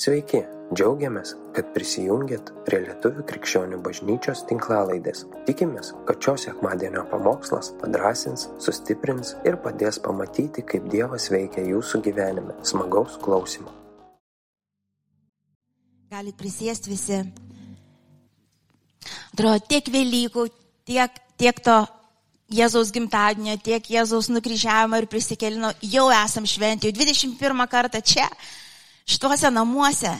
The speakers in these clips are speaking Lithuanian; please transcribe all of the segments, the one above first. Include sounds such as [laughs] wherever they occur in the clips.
Sveiki, džiaugiamės, kad prisijungiat prie Lietuvių krikščionių bažnyčios tinklalaidės. Tikimės, kad šios sekmadienio pamokslas padrasins, sustiprins ir padės pamatyti, kaip Dievas veikia jūsų gyvenime. Smagaus klausimų. Galit prisėsti visi. Atrodo, tiek Velykų, tiek, tiek to Jėzaus gimtadienio, tiek Jėzaus nukryžiavimo ir prisikelino, jau esam šventi, jau 21 kartą čia, šituose namuose.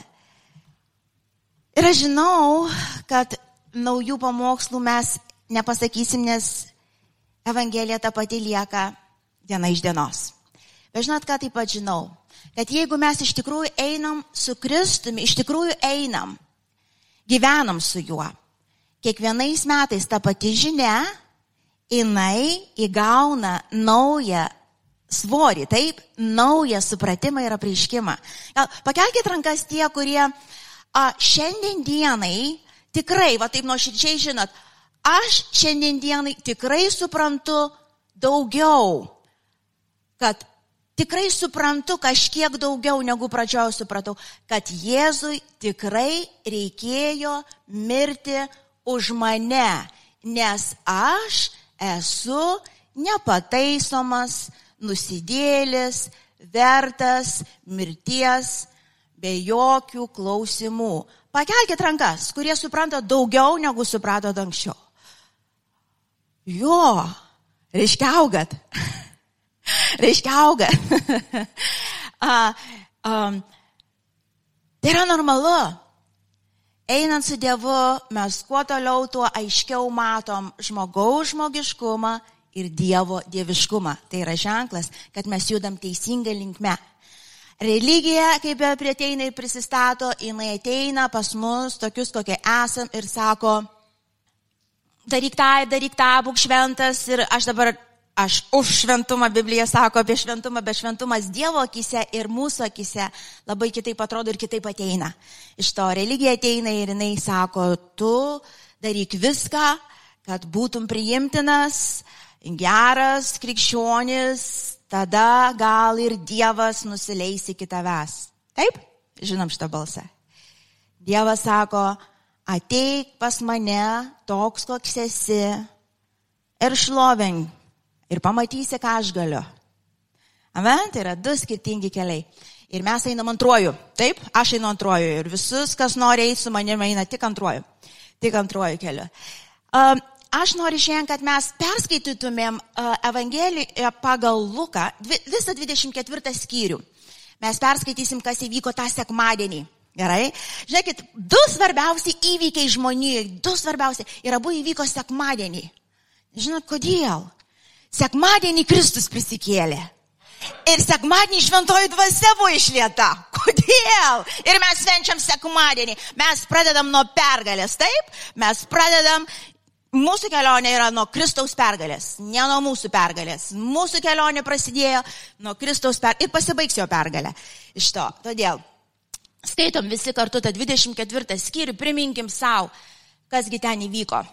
Ir aš žinau, kad naujų pamokslų mes nepasakysim, nes Evangelija ta pati lieka diena iš dienos. Bet žinot, ką taip pat žinau? Kad jeigu mes iš tikrųjų einam su Kristumi, iš tikrųjų einam, gyvenam su juo, kiekvienais metais ta pati žinia, jinai įgauna naują svorį, taip, naują supratimą ir apreiškimą. Pakelkite rankas tie, kurie a, šiandien dienai tikrai, va taip nuoširdžiai žinot, aš šiandien dienai tikrai suprantu daugiau, kad tikrai suprantu kažkiek daugiau negu pradžioje supratau, kad Jėzui tikrai reikėjo mirti už mane, nes aš esu nepataisomas, nusidėlis, vertas mirties be jokių klausimų. Pakelkite rankas, kurie supranta daugiau negu suprato anksčiau. Jo, reiškia augat. [laughs] reiškia augat. [laughs] a, a, tai yra normalu. Einant su Dievu, mes kuo toliau, tuo aiškiau matom žmogaus žmogiškumą ir Dievo dieviškumą. Tai yra ženklas, kad mes judam teisinga linkme. Religija, kaip be prie ateina ir prisistato, jinai ateina pas mus, tokius kokie esam ir sako, daryk tą, daryk tą, būk šventas ir aš dabar aš už šventumą, Biblija sako apie šventumą, bet šventumas Dievo akise ir mūsų akise labai kitaip atrodo ir kitaip ateina. Iš to religija ateina ir jinai sako, tu daryk viską, kad būtum priimtinas, geras, krikščionis, tada gal ir Dievas nusileis iki tavęs. Taip? Žinom šitą balsą. Dievas sako, ateik pas mane toks, koks esi ir šlovink ir pamatysi, ką aš galiu. Amen, tai yra du skirtingi keliai. Ir mes einam antruoju. Taip, aš einu antruoju. Ir visus, kas nori eiti su manimi, eina tik antruoju. Tik antruoju keliu. Um, aš noriu šiandien, kad mes perskaitytumėm uh, Evangeliją pagal Luką, visą 24 skyrių. Mes perskaitysim, kas įvyko tą sekmadienį. Gerai? Žiūrėkit, du svarbiausi įvykiai žmonijai, du svarbiausi. Ir abu įvyko sekmadienį. Žinot, kodėl? Sekmadienį Kristus prisikėlė. Ir sekmadienį šventoji dvasia buvo išlieta. Kodėl? Ir mes švenčiam sekmadienį. Mes pradedam nuo pergalės, taip? Mes pradedam, mūsų kelionė yra nuo Kristaus pergalės, ne nuo mūsų pergalės. Mūsų kelionė prasidėjo nuo Kristaus pergalės ir pasibaigs jo pergalė. Iš to. Todėl skaitom visi kartu tą 24 skyrių, priminkim savo, kasgi ten įvyko.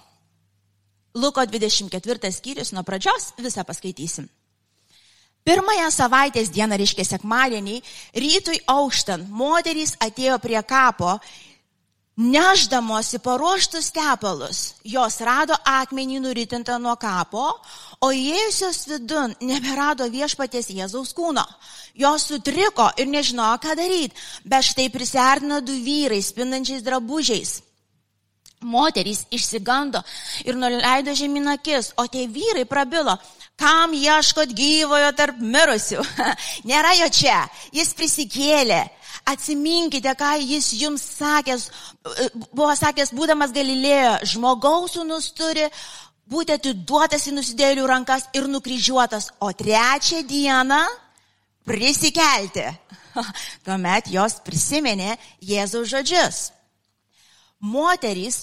Luko 24 skyrius nuo pradžios visą paskaitysim. Pirmąją savaitės dieną, reiškia sekmadienį, rytui auštant, moterys atėjo prie kapo, neždamosi paruoštus tepalus. Jos rado akmenį nuritintą nuo kapo, o įėjusios vidun neberado viešpatės Jėzaus kūno. Jos sutriko ir nežinojo, ką daryti, bet štai priserdino du vyrai spindančiais drabužiais. Moterys išsigando ir nuleido žeminakis, o tie vyrai prabilo, kam ieškot gyvojo tarp mirusių. [laughs] Nėra jo čia, jis prisikėlė. Atsiminkite, ką jis jums sakęs, buvo sakęs, būdamas Galilėjo, žmogaus sūnus turi būti atiduotas į nusidėlių rankas ir nukryžiuotas, o trečią dieną prisikelti. [laughs] Tuomet jos prisiminė Jėzaus žodžius moterys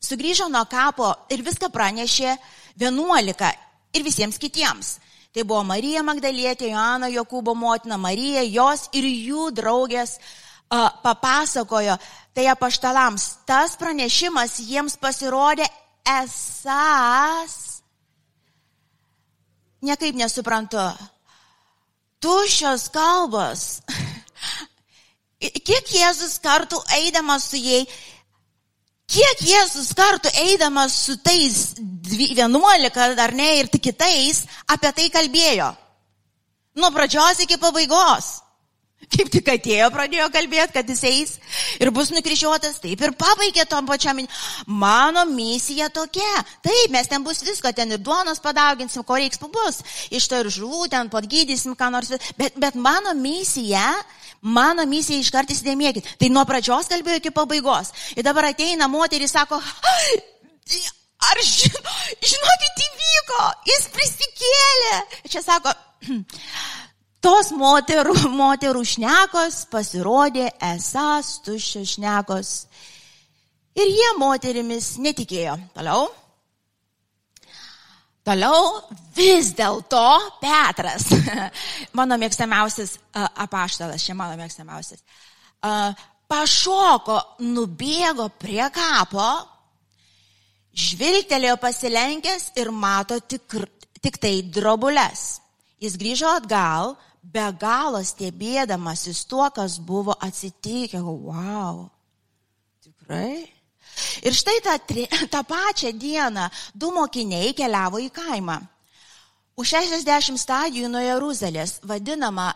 sugrįžo nuo kapo ir viską pranešė vienuolika ir visiems kitiems. Tai buvo Marija Magdalietė, Joana Jokūbo motina, Marija, jos ir jų draugės uh, papasakojo tai apaštalams. Tas pranešimas jiems pasirodė esas. Niekaip nesuprantu. Tuščios kalbos. [laughs] kiek Jėzus kartų eidamas su jais, kiek Jėzus kartų eidamas su tais 11 ar ne ir kitais apie tai kalbėjo. Nuo pradžios iki pabaigos. Kaip tik atėjo, pradėjo kalbėti, kad jis eis ir bus nukryžiuotas, taip ir pabaigė tom pačiam. Mano misija tokia. Taip, mes ten bus visko, ten ir duonos padauginsim, ko reiks bus. Iš to ir žuvų, ten podgydysim, ką nors. Bet, bet mano misija, mano misija iškart įsidėmėkit. Tai nuo pradžios kalbėjo iki pabaigos. Ir dabar ateina moteris, sako, ar žino, žinokit, įvyko, jis prisikėlė. Čia sako, [clears throat] tos moterų, moterų šnekos pasirodė esas tuščios šnekos. Ir jie moterimis netikėjo. Toliau. Toliau vis dėlto Petras, [laughs] mano mėgstamiausias apaštalas, čia mano mėgstamiausias, pašoko, nubėgo prie kapo, žvilgtelėjo pasilenkęs ir mato tik, tik tai drobulės. Jis grįžo atgal, be galo stebėdamasis tuo, kas buvo atsitikę. Wow. Tikrai? Ir štai tą, [laughs] tą pačią dieną du mokiniai keliavo į kaimą. Už 60 stadijų nuo Jeruzalės, vadinama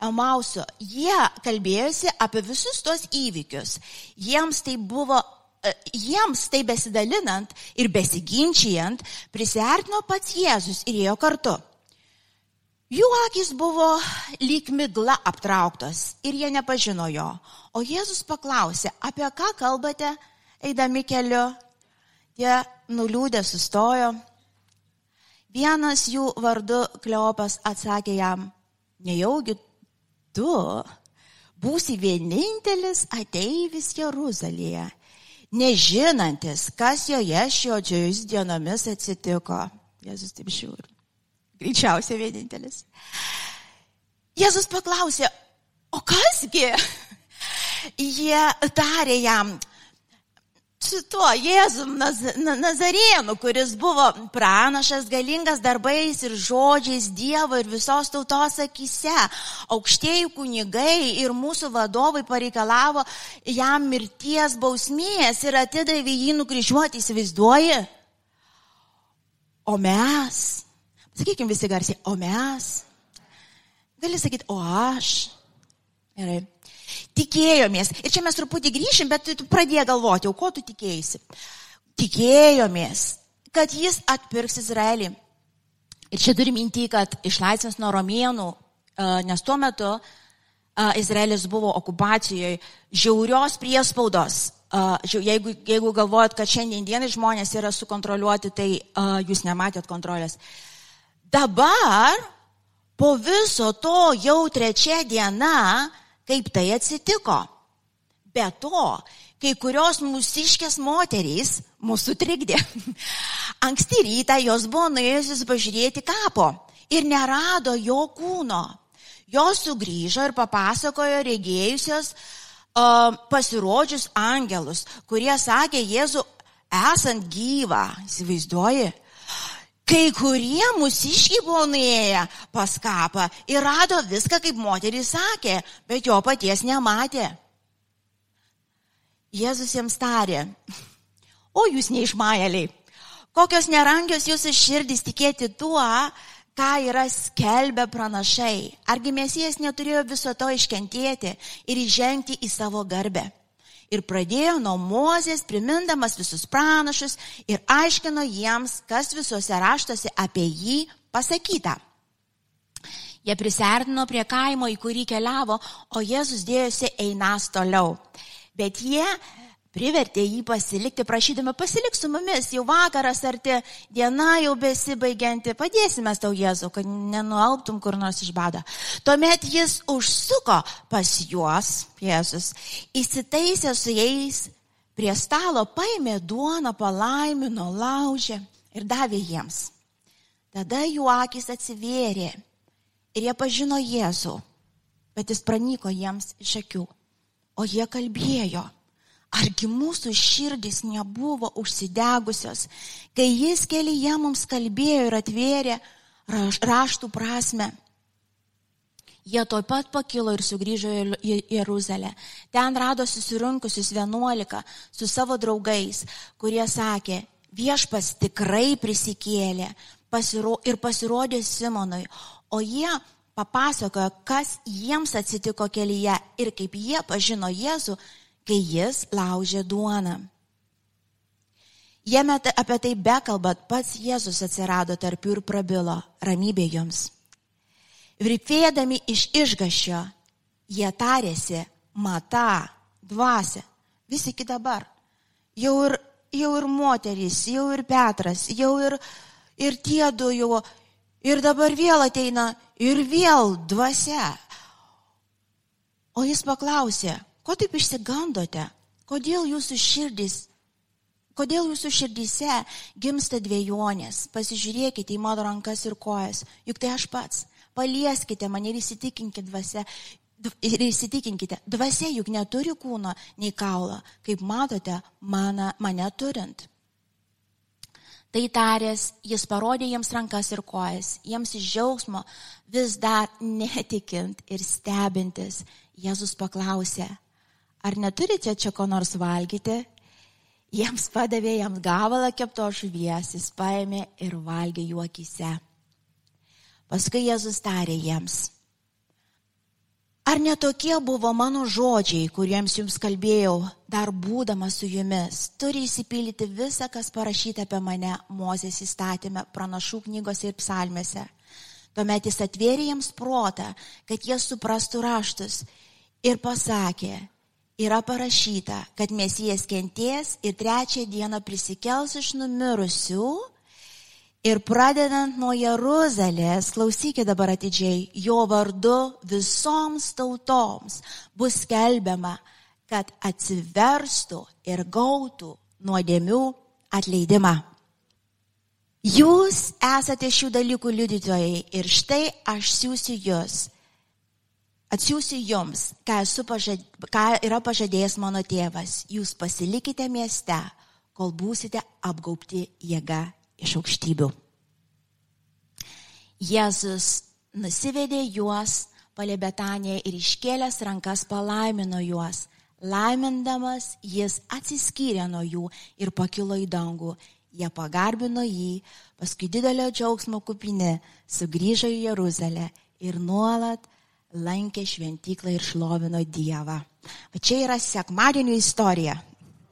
Emauso, jie kalbėjosi apie visus tos įvykius. Jiems tai buvo e, jiems tai besidalinant ir besiginčijant, prisartino pats Jėzus ir ėjo kartu. Jų akis buvo lyg migla aptrauktos ir jie nepažino jo. O Jėzus paklausė, apie ką kalbate, eidami keliu. Tie nuliūdę sustojo. Vienas jų vardu Kleopas atsakė jam, nejaugi tu būsi vienintelis ateivis Jeruzalėje, nežinantis, kas joje šiodžiais dienomis atsitiko. Jėzus taip žiūri. Greičiausiai vienintelis. Jėzus paklausė, o kasgi? Jie tarė jam, su tuo Jėzum Naz Nazarėnu, kuris buvo pranašas, galingas darbais ir žodžiais Dievo ir visos tautos akise. Aukštieji kunigai ir mūsų vadovai pareikalavo jam mirties bausmės ir atidavė jį nukryžiuoti, įsivaizduoji. O mes Sakykime visi garsiai, o mes. Gali sakyti, o aš. Gerai. Tikėjomės. Ir čia mes truputį grįšim, bet tu pradėjai galvoti, o ko tu tikėjai? Tikėjomės, kad jis atpirks Izraelį. Ir čia turi minti, kad išlaisvins nuo romėnų, nes tuo metu Izraelis buvo okupacijoje žiaurios priespaudos. Jeigu, jeigu galvojat, kad šiandien dienai žmonės yra sukontroliuoti, tai jūs nematėt kontrolės. Dabar, po viso to jau trečia diena, kaip tai atsitiko. Be to, kai kurios mūsiškės moterys mūsų trikdė. [laughs] Anksti rytą jos buvo nuėjusios pažiūrėti kapo ir nerado jo kūno. Jos sugrįžo ir papasakojo regėjusios uh, pasirodžius angelus, kurie sakė Jėzų esant gyvą. Įsivaizduoji? Kai kurie mūsiškiai buvo nuėję pas kapą ir rado viską, kaip moteris sakė, bet jo paties nematė. Jėzus jiems tarė, o jūs neišmajaliai, kokios nerangios jūsų širdys tikėti tuo, ką yra skelbę pranašai. Argi mesijas neturėjo viso to iškentėti ir įžengti į savo garbę ir pradėjo nuo Mozės, primindamas visus pranašus ir aiškino jiems, kas visuose raštuose apie jį pasakyta. Jie prisertino prie kaimo, į kurį keliavo, o Jėzus dėjosi einas toliau. Bet jie privertė jį pasilikti, prašydami pasilik su mumis, jau vakaras arti, diena jau besibaigianti, padėsime tau Jėzų, kad nenualptum kur nors iš bado. Tuomet jis užsuko pas juos, Jėzus, įsitaisė su jais prie stalo, paėmė duoną, palaimino, laužė ir davė jiems. Tada jų akis atsivėrė ir jie pažino Jėzų, bet jis pranyko jiems iš akių, o jie kalbėjo Argi mūsų širdis nebuvo užsidegusios, kai jis kelyje mums kalbėjo ir atvėrė raštų prasme. Jie toj pat pakilo ir sugrįžo į Jeruzalę. Ten rado susirinkusius vienuolika su savo draugais, kurie sakė, viešpas tikrai prisikėlė pasiro, ir pasirodė Simonui, o jie papasakojo, kas jiems atsitiko kelyje ir kaip jie pažino Jėzų, kai jis laužė duoną. Jame apie tai bekalbat, pats Jėzus atsirado tarp jų ir prabilo, ramybė jums. Virpėdami iš išgašio, jie tarėsi, mata, dvasia, vis iki dabar. Jau ir, jau ir moterys, jau ir Petras, jau ir, ir tie du jau, ir dabar vėl ateina, ir vėl dvasia. O jis paklausė, ko taip išsigandote, kodėl jūsų širdis Kodėl jūsų širdyse gimsta dviejonės? Pasižiūrėkite į mano rankas ir kojas, juk tai aš pats. Palieskite mane ir įsitikinkite dvasia. Ir įsitikinkite, dvasia juk neturi kūno nei kaulo, kaip matote mane, mane turint. Tai taręs, jis parodė jiems rankas ir kojas, jiems iš džiaugsmo vis dar netikint ir stebintis, Jėzus paklausė, ar neturite čia ko nors valgyti? Jiems padavė jam gavalą kepto žuvies, jis paėmė ir valgė jų akise. Paskui Jėzus tarė jiems, ar netokie buvo mano žodžiai, kuriems jums kalbėjau, dar būdamas su jumis, turi įsipildyti visą, kas parašyta apie mane Mozės įstatymę, pranašų knygose ir psalmėse. Tuomet jis atvėrė jiems protą, kad jie suprastų raštus ir pasakė, yra parašyta, kad Mesijas kenties ir trečią dieną prisikels iš numirusių. Ir pradedant nuo Jeruzalės, klausykite dabar atidžiai, jo vardu visoms tautoms bus skelbiama, kad atsiverstų ir gautų nuodėmių atleidimą. Jūs esate šių dalykų liudytojai ir štai aš siūsiu jūs Atsiųsiu jums, ką, pažad... ką yra pažadėjęs mano tėvas. Jūs pasilikite mieste, kol būsite apgaupti jėga iš aukštybių. Jėzus nusivedė juos palė Betanėje ir iškėlęs rankas palaimino juos. Laimindamas jis atsiskyrė nuo jų ir pakilo į dangų. Jie pagarbino jį, paskui didelio džiaugsmo kupini sugrįžo į Jeruzalę ir nuolat lankė šventyklą ir šlovino Dievą. O čia yra sekmadienio istorija.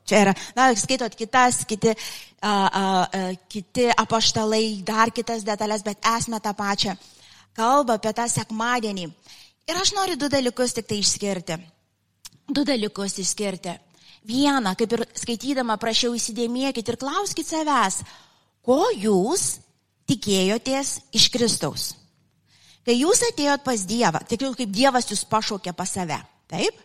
Čia yra, na, skaitot kitas, kiti, a, a, a, kiti apaštalai, dar kitas detalės, bet esmė tą pačią. Kalba apie tą sekmadienį. Ir aš noriu du dalykus tik tai išskirti. Du dalykus išskirti. Vieną, kaip ir skaitydama, prašiau įsidėmėkit ir klauskit savęs, ko jūs tikėjotės iš Kristaus. Kai jūs atėjot pas Dievą, tikriau kaip Dievas jūs pašaukė pas save, taip?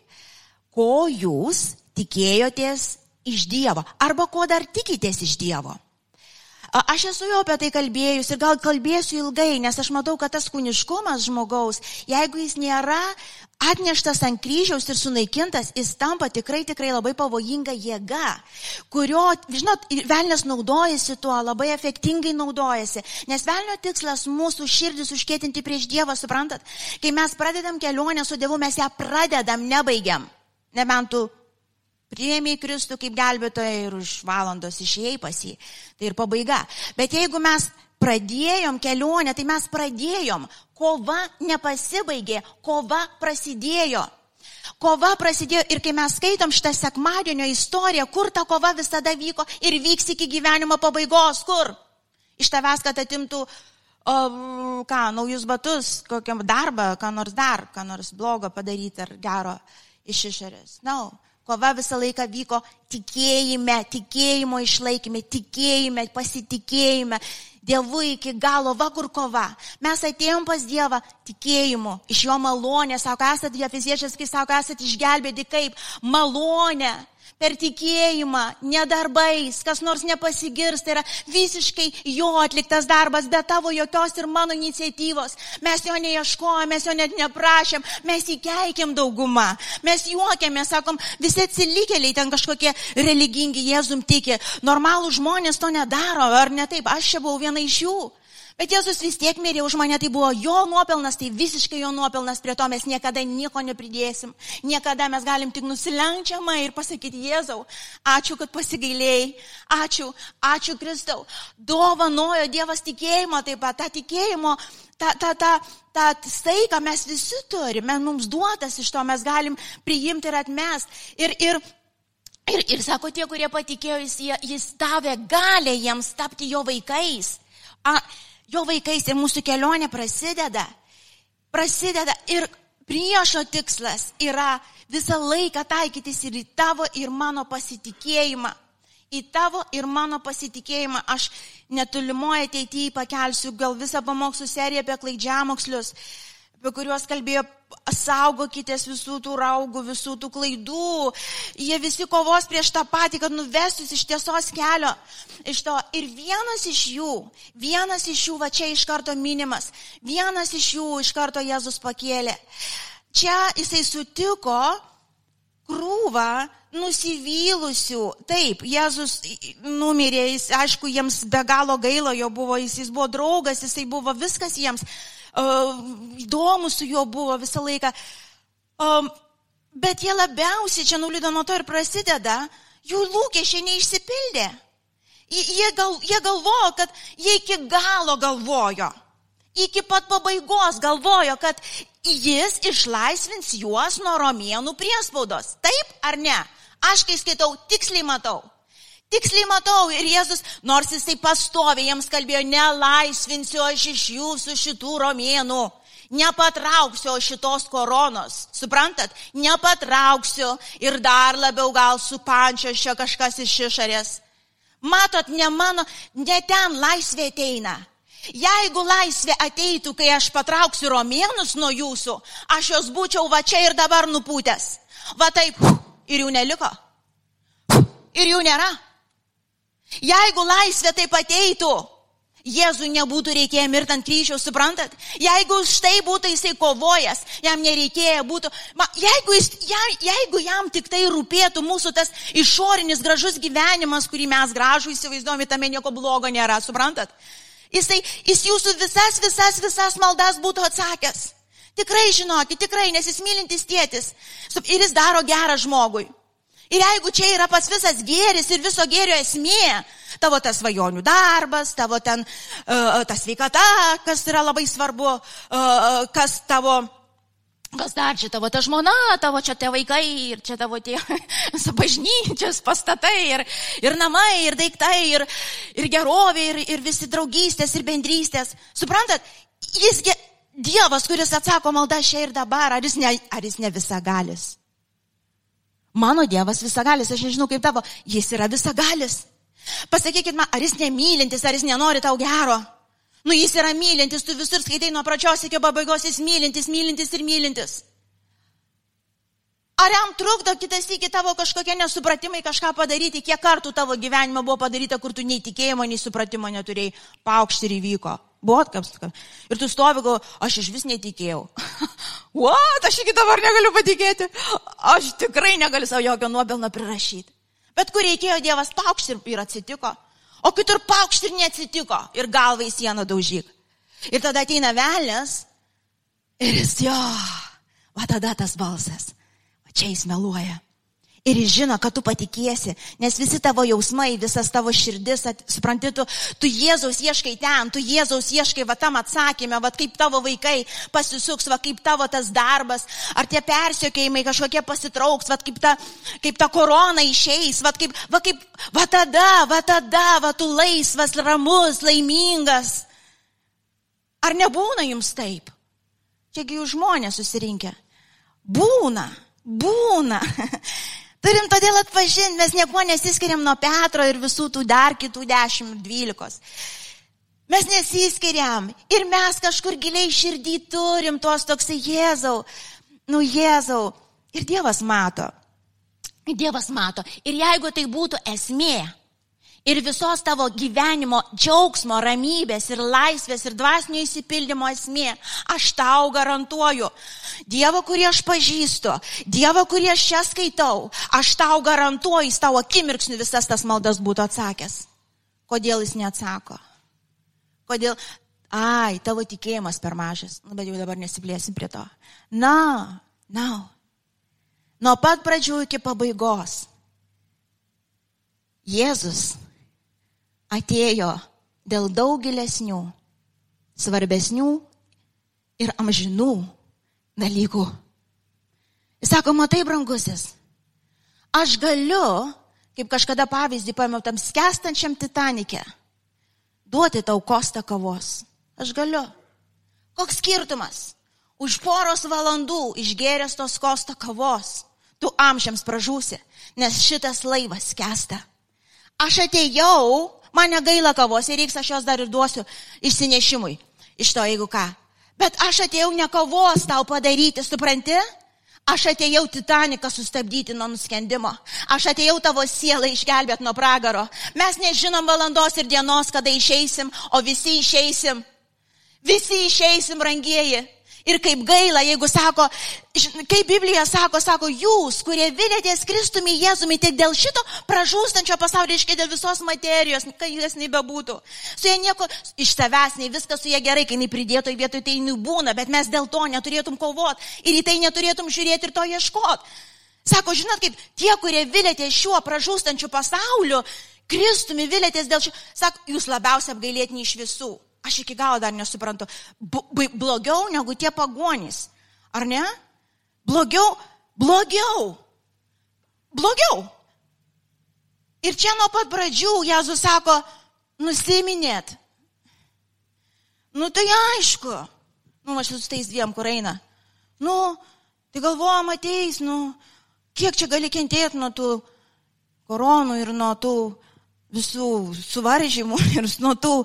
Ko jūs tikėjotės iš Dievo? Arba ko dar tikitės iš Dievo? Aš esu jau apie tai kalbėjus ir gal kalbėsiu ilgai, nes aš matau, kad tas kūniškumas žmogaus, jeigu jis nėra atneštas ant kryžiaus ir sunaikintas, jis tampa tikrai, tikrai labai pavojinga jėga, kurio, žinot, velnės naudojasi tuo, labai efektingai naudojasi, nes velnio tikslas mūsų širdis užkėtinti prieš Dievą, suprantat? Kai mes pradedam kelionę su Dievu, mes ją pradedam, nebaigiam. Nebent tu priėmė į Kristų kaip gelbėtoją ir už valandos išėjai pas jį. Tai ir pabaiga. Bet jeigu mes pradėjom kelionę, tai mes pradėjom. Kova nepasibaigė, kova prasidėjo. Kova prasidėjo ir kai mes skaitom šitą sekmadienio istoriją, kur ta kova visada vyko ir vyks iki gyvenimo pabaigos, kur? Iš tavęs, kad atimtų, o, ką, naujus batus, kokiam darbą, ką nors dar, ką nors blogo padaryti ar gero iš išorės. Na, no. Kova visą laiką vyko tikėjime, tikėjimo išlaikime, tikėjime, pasitikėjime. Dievu iki galo, va kur kova. Mes atėjom pas Dievą tikėjimu, iš jo malonės, sako, esate, Efeziečias, kai sako, esate išgelbėti kaip malonė per tikėjimą, ne darbais, kas nors nepasigirs, tai yra visiškai jo atliktas darbas, be tavo jokios ir mano iniciatyvos. Mes jo neieškojom, mes jo net neprašėm, mes įkeikėm daugumą, mes juokėmės, sakom, visi atsilikėliai ten kažkokie religingi, Jėzum tiki, normalų žmonės to nedaro, ar ne taip, aš čia buvau viena iš jų. Bet Jėzus vis tiek mirė už mane, tai buvo jo nuopelnas, tai visiškai jo nuopelnas, prie to mes niekada nieko nepridėsim. Niekada mes galim tik nusilenčiamą ir pasakyti, Jėzau, ačiū, kad pasigailėjai, ačiū, ačiū Kristau. Dovanojo Dievas tikėjimo, taip pat tą tikėjimo, tą, tą, tą, tą staiką mes visi turime, mums duotas iš to, mes galim priimti ir atmest. Ir, ir, ir, ir sako, tie, kurie patikėjo, jis, jis davė galę jiems tapti jo vaikais. A, jo vaikais ir mūsų kelionė prasideda. Prasideda ir priešo tikslas yra visą laiką taikytis ir į tavo ir mano pasitikėjimą. Į tavo ir mano pasitikėjimą aš netolimoje ateityje pakelsiu gal visą pamokslų seriją apie klaidžiamokslius, apie kuriuos kalbėjo saugokitės visų tų raugų, visų tų klaidų. Jie visi kovos prieš tą patį, kad nuvestus iš tiesos kelio. Iš to. Ir vienas iš jų, vienas iš jų, va čia iš karto minimas, vienas iš jų iš karto Jėzus pakėlė. Čia jisai sutiko krūvą nusivylusių. Taip, Jėzus numirė, jis, aišku, jiems be galo gailo jo buvo, jis, jis buvo draugas, jisai buvo viskas jiems įdomu su juo buvo visą laiką. Bet jie labiausiai, čia nulido nuo to ir prasideda, jų lūkesčiai neišsipildė. Jie, gal, jie galvojo, kad jie iki galo galvojo, iki pat pabaigos galvojo, kad jis išlaisvins juos nuo romėnų priespaudos. Taip ar ne? Aš kai skaitau, tiksliai matau. Tiksliai matau ir Jėzus, nors jisai pastovi, jiems kalbėjo, nelaisvinsiu aš iš jūsų šitų romėnų, nepatrauksiu šitos koronos, suprantat, nepatrauksiu ir dar labiau gal supančio čia kažkas iš išorės. Matot, ne mano, ne ten laisvė ateina. Jeigu laisvė ateitų, kai aš patrauksiu romėnus nuo jūsų, aš jos būčiau va čia ir dabar nupūtęs. Va taip, ir jų neliko. Ir jų nėra. Jeigu laisvė taip ateitų, Jėzui nebūtų reikėję mirti ant kryžiaus, suprantat? Jeigu už tai būtų jisai kovojęs, jam nereikėjo būtų, ma, jeigu, jis, ja, jeigu jam tik tai rūpėtų mūsų tas išorinis gražus gyvenimas, kurį mes gražų įsivaizduojame, tame nieko blogo nėra, suprantat? Jisai, jis jūsų visas, visas, visas maldas būtų atsakęs. Tikrai žinokit, tikrai, nes jis mylintis tėtis. Ir jis daro gerą žmogui. Ir jeigu čia yra pas visas gėris ir viso gėrio esmė, tavo tas svajonių darbas, tavo ten uh, ta sveikata, kas yra labai svarbu, uh, kas tavo, kas dar čia tavo ta žmona, tavo čia tie vaikai ir čia tavo tie [laughs] bažnyčios pastatai ir, ir namai ir daiktai ir, ir gerovė ir, ir visi draugystės ir bendrystės. Suprantat, jis, Dievas, kuris atsako maldą čia ir dabar, ar jis ne, ar jis ne visagalis? Mano Dievas visagalis, aš nežinau kaip tavo, jis yra visagalis. Pasakykit man, ar jis nemylintis, ar jis nenori tau gero. Nu, jis yra mylintis, tu visur skaitai nuo pradžios iki pabaigos, jis mylintis, mylintis ir mylintis. Ar jam trukdo kitas iki tavo kažkokie nesupratimai kažką padaryti, kiek kartų tavo gyvenime buvo padaryta, kur tu nei tikėjimo, nei supratimo neturėjai, paukšti ir įvyko. Buvo kaip, ir tu stovi, go, aš iš vis netikėjau. [laughs] What, aš iki dabar negaliu patikėti. Aš tikrai negaliu savo jokio nuopelno prirašyti. Bet kur reikėjo Dievas paukšti ir, ir atsitiko. O kitur paukšti ir neatsitiko. Ir galvai sieną daužyk. Ir tada ateina velnės. Ir jis jo. Va tada tas balsas. Va čia jis meluoja. Ir jis žino, kad tu patikėsi, nes visi tavo jausmai, visas tavo širdis, at, supranti, tu, tu Jėzaus ieškai ten, tu Jėzaus ieškai va tam atsakymę, va kaip tavo vaikai pasisuks, va kaip tavo tas darbas, ar tie persiekėjimai kažkokie pasitrauks, va kaip ta, kaip ta korona išeis, va kaip, va kaip, va tada, va tada, va tu laisvas, ramus, laimingas. Ar nebūna jums taip? Čiagi jūs žmonės susirinkę. Būna, būna. [laughs] Turim todėl atpažinti, mes niekuo nesiskiriam nuo Petro ir visų tų dar kitų dešimt, dvylikos. Mes nesiskiriam ir mes kažkur giliai širdį turim tuos toksai Jėzau, nu Jėzau. Ir Dievas mato. Dievas mato. Ir jeigu tai būtų esmė, ir visos tavo gyvenimo džiaugsmo, ramybės ir laisvės ir dvasinio įsipildymo esmė. Aš tau garantuoju, Dievo, kurį aš pažįstu, Dievo, kurį aš čia skaitau, aš tau garantuoju, jis tau akimirksniu visas tas maldas būtų atsakęs. Kodėl jis neatsako? Kodėl? ai, tavo tikėjimas per mažas, nu, bet jau dabar nesiplėsim prie to. Na, na. Nuo pat pradžių iki pabaigos. Jėzus atėjo dėl daug gilesnių, svarbesnių ir amžinų dalykų. Jis sako, matai, brangusis, aš galiu, kaip kažkada pavyzdį paėmiau tam skestančiam Titanikė, duoti tau kostą kavos. Aš galiu. Koks skirtumas? Už poros valandų išgeręs tos kosto kavos, tu amžiams pražūsi, nes šitas laivas kesta. Aš atėjau, man negaila kavos ir reiks aš jos dar ir duosiu išsinešimui. Iš to, jeigu ką. Bet aš atėjau ne kavos tau padaryti, supranti? Aš atėjau Titaniką sustabdyti nuo nuskendimo. Aš atėjau tavo sielą išgelbėti nuo pragaro. Mes nežinom valandos ir dienos, kada išeisim, o visi išeisim. Visi išeisim, rangieji. Ir kaip gaila, jeigu sako, kaip Biblija sako, sako, jūs, kurie vilėtės Kristumi Jėzumi, tik dėl šito pražūstančio pasaulio, reiškia dėl visos materijos, kai jas nebebūtų. Su jie nieko iš savęs, nei viskas su jie gerai, kai jinai pridėto į vietoj, tai būna, bet mes dėl to neturėtum kovot ir į tai neturėtum žiūrėti ir to ieškot. Sako, žinot, kaip tie, kurie vilėtės šiuo pražūstančiu pasauliu, Kristumi vilėtės dėl šio, sako, jūs labiausiai apgailėtini iš visų. Aš iki galo dar nesuprantu. Blogiau negu tie pagonys. Ar ne? Blogiau, blogiau. Blogiau. Ir čia nuo pat pradžių Jėzus sako, nusiminėt. Nu tai aišku. Nu, aš su tais dviem, kur eina. Nu, tai galvojam ateis, nu, kiek čia gali kentėti nuo tų koronų ir nuo tų visų suvaržymų [laughs] ir nuo tų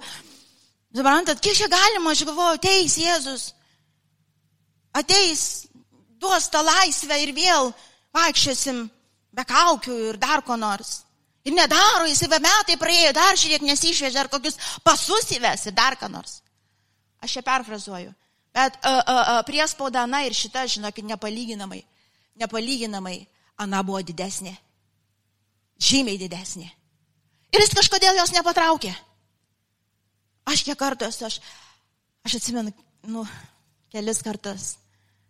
Suprantat, kiek čia galima, aš galvoju, ateis Jėzus, ateis, duos tą laisvę ir vėl vaikščiosim be kaukių ir dar ko nors. Ir nedaro, jis be metai praėjo, dar žiūrėk, nesišvežė, ar kokius pasus įves ir dar ką nors. Aš čia perfrazuoju. Bet uh, uh, uh, priespauda, na ir šita, žinokit, nepalyginamai, nepalyginamai, ana buvo didesnė. Žymiai didesnė. Ir jis kažkodėl jos nepatraukė. Aš kiek kartus, aš, aš atsimenu, nu, kelis kartus,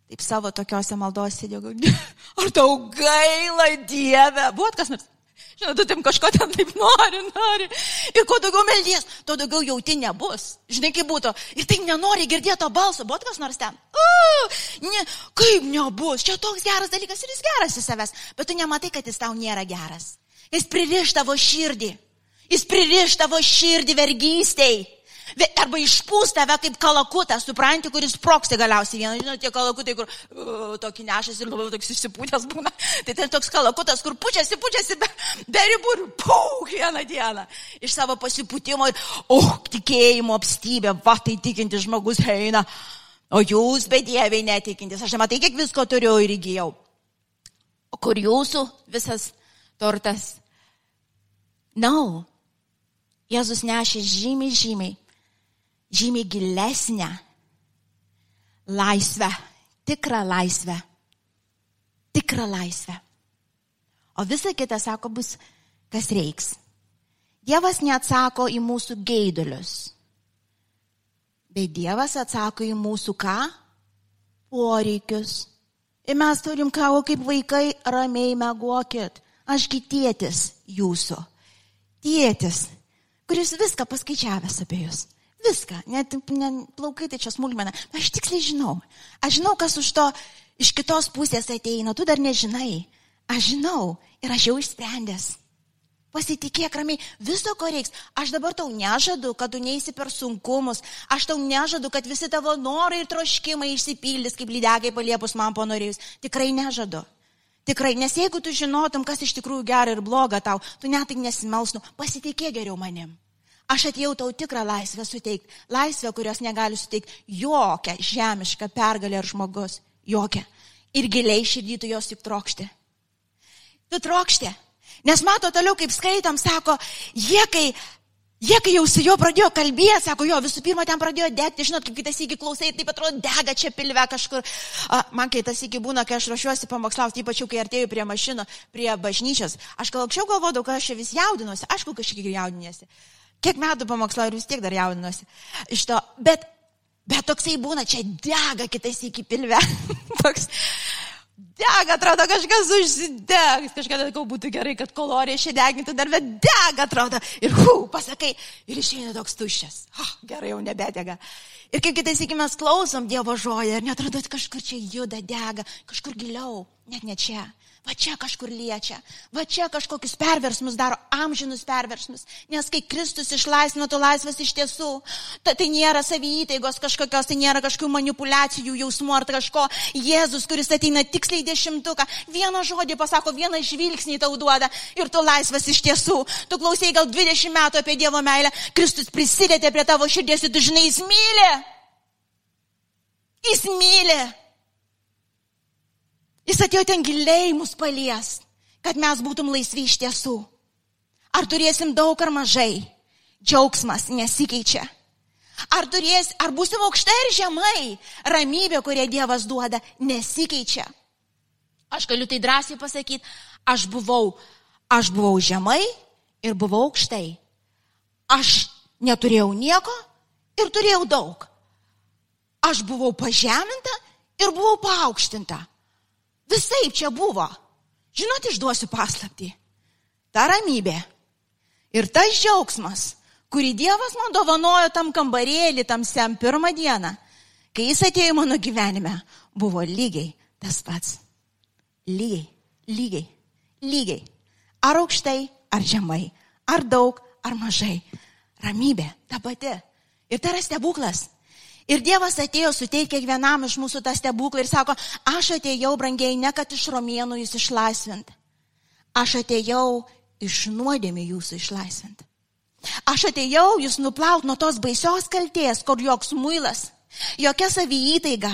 taip savo tokiuose maldose sėdėjau, [laughs] ar tau gaila Dieve, buvot kas nors? Žinai, tu tim kažko ten taip nori, nori. Ir kuo daugiau meldies, tuo daugiau jauti nebus. Žinai, kaip būtų. Ir tai nenori girdėti to balso, buvo kas nors ten. Uh, ne, kaip nebus, čia toks geras dalykas ir jis geras į savęs. Bet tu nematai, kad jis tau nėra geras. Jis pririš tavo širdį. Jis pririš tavo širdį vergystėjai. Arba išpūs tave kaip kalakutą, supranti, kuris proksti galiausiai vieną, žinote, tie kalakutai, kur uh, tokį nešas ir labai toks išsipūtęs būna. [laughs] Tai ten toks kalakutas, kur pučiasi, pučiasi be, be ribų ir pauk vieną dieną. Iš savo pasipūtimo ir, oh, tikėjimo apstybė, va tai tikintis žmogus eina. O jūs, bedieviai, netikintis, aš nematai, kiek visko turiu ir įgyjau. O kur jūsų visas tortas? Na, no. Jėzus nešė žymiai, žymiai žymiai gilesnę laisvę, tikrą laisvę. Tikrą laisvę. O visa kita, sako, bus, kas reiks. Dievas neatsako į mūsų geidulius, bet Dievas atsako į mūsų ką? Poreikius. Ir mes turim ką, kaip vaikai, ramiai megokit. Ašgi tėtis jūsų. Tėtis, kuris viską paskaičiavęs apie jūs. Viską, net ne, plaukai tai čia smulkmena. Aš tiksliai žinau. Aš žinau, kas už to iš kitos pusės ateina. Tu dar nežinai. Aš žinau ir aš jau išsprendęs. Pasitikėk ramiai, viso ko reiks. Aš dabar tau nežadu, kad tu neįsi per sunkumus. Aš tau nežadu, kad visi tavo norai ir troškimai išsipildys, kaip lydegai paliepus man panorėjus. Tikrai nežadu. Tikrai, nes jeigu tu žinotum, kas iš tikrųjų gera ir bloga tau, tu net tik nesimelsnu, pasitikėk geriau manim. Aš atėjau tau tikrą laisvę suteikti. Laisvę, kurios negali suteikti jokia žemiška pergalė ar žmogus. Jokia. Ir giliai širdį tu jos juk trokšti. Tu trokšti. Nes mato toliau, kaip skaitom, sako, jie kai, jie kai jau su juo pradėjo kalbėti, sako, jo visų pirma ten pradėjo degti, žinot, kaip kitas įgi klausai, taip atrodo, dega čia pilve kažkur. A, man kai tas įgi būna, kai aš ruošiuosi pamokslauti, ypač kai artėjau prie mašino, prie bažnyčios, aš gal anksčiau galvodavau, kad aš čia vis jaudinuosi, aišku, kažkiek jaudinėsi. Kiek metų pamokslo ir vis tiek dar jaudinuosi. Iš to, bet, bet toksai būna, čia dega kitais iki pilve. [laughs] Toks, dega, atrodo, kažkas užsidegs, kažkada gal būtų gerai, kad kalorija šią degintų dar, bet dega, atrodo. Ir hu, pasakai, ir išeina toks tuščias. Oh, gerai, jau nebedega. Ir kaip kitais iki mes klausom Dievo žodį, ir netrodo, kad kažkur čia juda, dega, kažkur giliau, net ne čia. Va čia kažkur liečia, va čia kažkokius perversmus daro, amžinus perversmus. Nes kai Kristus išlaisvino, tu laisvas iš tiesų. Ta, tai nėra savyteigos kažkokios, tai nėra kažkokių manipulacijų, jausmų ar kažko. Jėzus, kuris ateina tiksliai dešimtuką, vieną žodį pasako, vieną žvilgsnį tau duoda ir tu laisvas iš tiesų. Tu klausai gal 20 metų apie Dievo meilę, Kristus prisidėtė prie tavo širdies ir tu žinai, jis myli. Jis myli. Jis atėjo ten giliai mus palies, kad mes būtum laisvi iš tiesų. Ar turėsim daug ar mažai, džiaugsmas nesikeičia. Ar, turės, ar būsim aukštai ir žemai, ramybė, kurią Dievas duoda, nesikeičia. Aš galiu tai drąsiai pasakyti, aš buvau, aš buvau žemai ir buvau aukštai. Aš neturėjau nieko ir turėjau daug. Aš buvau pažeminta ir buvau paaukštinta. Visai čia buvo. Žinot, išduosiu paslapti. Ta ramybė ir tas džiaugsmas, kurį Dievas man dovanojo tam kambarėlį, tam sem pirmą dieną, kai jis atėjo mano gyvenime, buvo lygiai tas pats. Lygiai, lygiai, lygiai. Ar aukštai, ar žemai, ar daug, ar mažai. Ramybė, ta pati. Ir tai yra stebuklas. Ir Dievas atėjo suteikti kiekvienam iš mūsų tą stebuklą ir sako, aš atėjau, brangiai, ne kad iš romėnų jūs išlaisvint. Aš atėjau iš nuodėmė jūsų išlaisvint. Aš atėjau jūs nuplaut nuo tos baisios kalties, kur joks muilas, jokia savyįtaiga.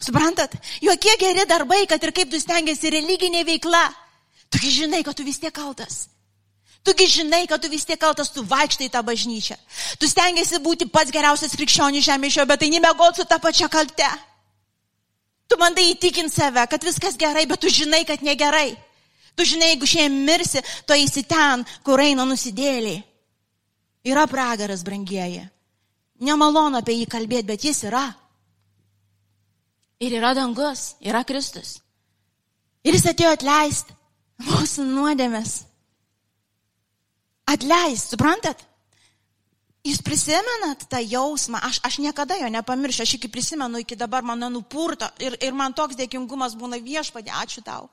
Suprantat? Jokie geri darbai, kad ir kaip tu stengiasi religinė veikla. Tu žinai, kad tu vis tiek kaltas. Tugi žinai, kad tu vis tiek kaltas, tu vaikštai tą bažnyčią. Tu stengiasi būti pats geriausias krikščionis žemėšio, bet tai nemegoti su tą pačią kalte. Tu bandai įtikinti save, kad viskas gerai, bet tu žinai, kad negerai. Tu žinai, jeigu šiandien mirsi, tu eisi ten, kur eina nusidėliai. Yra pragaras, brangieji. Nemalonu apie jį kalbėti, bet jis yra. Ir yra dangus, yra Kristus. Ir jis atėjo atleisti mūsų nuodėmės. Atleis, suprantat? Jūs prisimenat tą jausmą, aš, aš niekada jo nepamiršiu, aš iki prisimenu, iki dabar mano nupurto ir, ir man toks dėkingumas būna viešpadė, ačiū tau.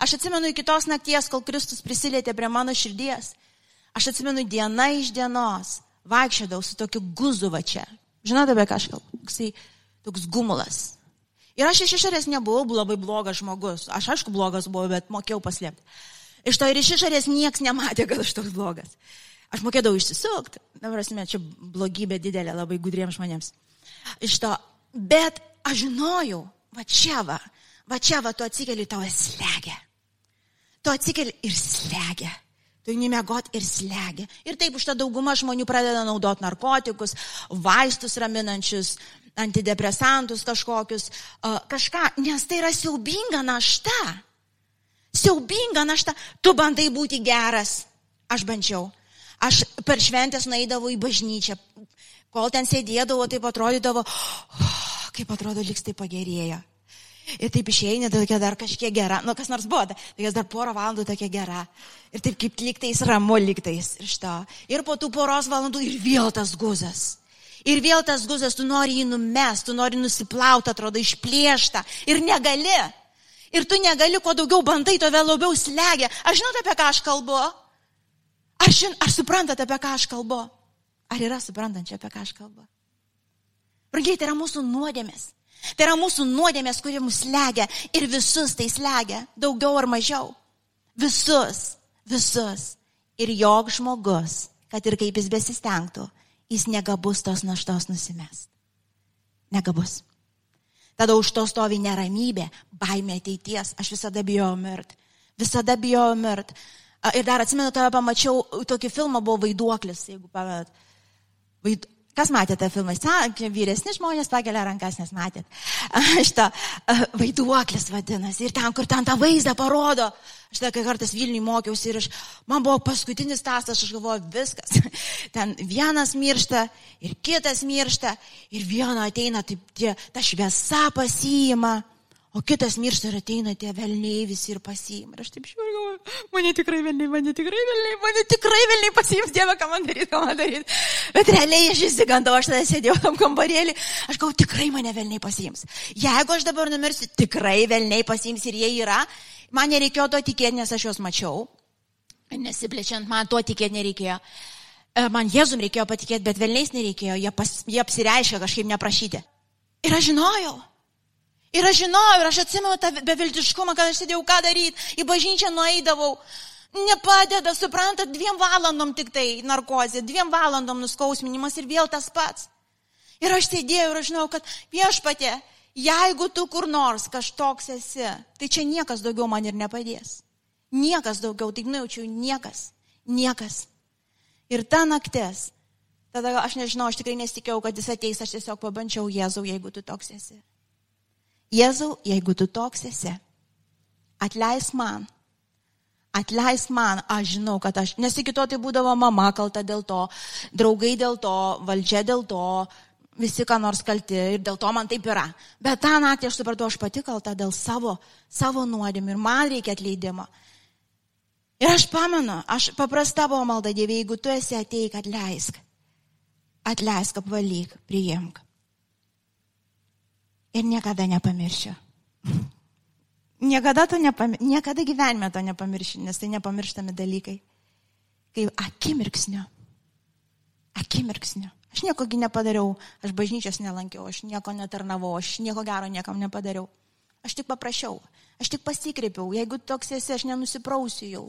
Aš atsimenu iki tos nakties, kol Kristus prisilietė prie mano širdies. Aš atsimenu diena iš dienos, vaikščiodavau su tokiu guzu va čia. Žinote, apie ką aš kalbu? Toksai, toks gumulas. Ir aš iš išorės nebuvau labai blogas žmogus. Aš aišku blogas buvau, bet mokėjau paslėpti. Iš to ir iš išorės niekas nematė, kad aš toks blogas. Aš mokėdavau išsisukti. Dabar esame čia blogybė didelė labai gudriems žmonėms. Iš to, bet aš žinojau, va čia va, va čia va, tu atsikeli, tau slegia. Tu atsikeli ir slegia. Tu nemiegot ir slegia. Ir taip už tą daugumą žmonių pradeda naudoti narkotikus, vaistus raminančius, antidepresantus kažkokius, kažką, nes tai yra siaubinga našta siaubinga našta. Tu bandai būti geras. Aš bandžiau. Aš per šventės naidavau į bažnyčią. Kol ten sėdėdavo, taip atrodydavo, oh, kaip atrodo, liks tai pagerėjo. Ir taip išeini, tokia dar kažkiek gera, nu kas nors buvo, tai dar porą valandų tokia gera. Ir taip kaip liktais ramu liktais iš to. Ir po tų poros valandų ir vėl tas guzas. Ir vėl tas guzas, tu nori jį numest, tu nori nusiplauti, atrodo, išplėštą. Ir negali ir tu negali, kuo daugiau bandai, to vėl labiau slegia. Aš žinot, apie ką aš kalbu? Ar, žin, ar suprantate, apie ką aš kalbu? Ar yra suprantančia, apie ką aš kalbu? Brangiai, tai yra mūsų nuodėmės. Tai yra mūsų nuodėmės, kurie mus slegia ir visus tai slegia, daugiau ar mažiau. Visus, visus. Ir jog žmogus, kad ir kaip jis besistengtų, jis negabus tos naštos nusimest. Negabus. Tada už to stovi neramybė, baimė ateities. Aš visada bijojau mirt. Visada bijojau mirt. Ir dar atsimenu, tave pamačiau, tokį filmą buvo vaiduoklis, jeigu pamenat. Vaid... Kas matė tą filmą? Vyresni žmonės pakelia rankas, nes matėt. [laughs] Šitą vaiduoklis vadinasi. Ir ten, kur ten tą vaizdą parodo. Aš tą kartais Vilniui mokiausi ir aš, man buvo paskutinis tasas, aš galvoju, viskas. [laughs] Ten vienas miršta ir kitas miršta ir vieno ateina, taip, tie, ta šviesa pasiima. O kitas miršta ir ateina tie velniai visi ir pasiima. Ir aš taip žiūriu, mane tikrai velniai, mane tikrai velniai, mane tikrai velniai pasiims, Dieve, ką man daryti, ką man daryti. Bet realiai aš įsigandau, aš tada sėdėjau tam kambarėlį, aš galvoju, tikrai mane velniai pasiims. Jeigu aš dabar numirsiu, tikrai velniai pasiims ir jie yra, man nereikėjo to tikėti, nes aš juos mačiau. Nesiplečiant, man to tikėti nereikėjo. E, man Jėzum reikėjo patikėti, bet velniais nereikėjo, jie, pas, jie apsireiškia kažkaip neprašyti. Ir aš žinojau. Ir aš žinojau, ir aš atsimenu tą beviltiškumą, kad aš sėdėjau ką daryti, į bažnyčią nueidavau. Nepadeda, suprantat, dviem valandom tik tai narkozė, dviem valandom nuskausminimas ir vėl tas pats. Ir aš sėdėjau ir aš žinau, kad viešpatė, jeigu tu kur nors kažtoks esi, tai čia niekas daugiau man ir nepadės. Niekas daugiau, taip nujaučiu, niekas, niekas. Ir ta naktis, tada aš nežinau, aš tikrai nesitikėjau, kad jis ateis, aš tiesiog pabandžiau Jėzau, jeigu tu toks esi. Jėzau, jeigu tu toks esi, atleisk man. Atleisk man, aš žinau, kad aš, nes iki to tai būdavo mama kalta dėl to, draugai dėl to, valdžia dėl to, visi ką nors kalti ir dėl to man taip yra. Bet tą naktį aš supratau, aš pati kalta dėl savo, savo nuodėmį ir man reikia atleidimo. Ir aš pamenu, aš paprasta buvo malda Dievė, jeigu tu esi ateik, atleisk. Atleisk, apvalyk, priimk ir niekada nepamiršiu. Niekada, nepamir... niekada gyvenime to nepamiršiu, nes tai nepamirštami dalykai. Kaip akimirksnio. Akimirksnio. Aš niekogi nepadariau, aš bažnyčios nelankiau, aš nieko netarnavau, aš nieko gero niekam nepadariau. Aš tik paprašiau, aš tik pasikreipiau, jeigu toks esi, aš nenusiprausiu jau.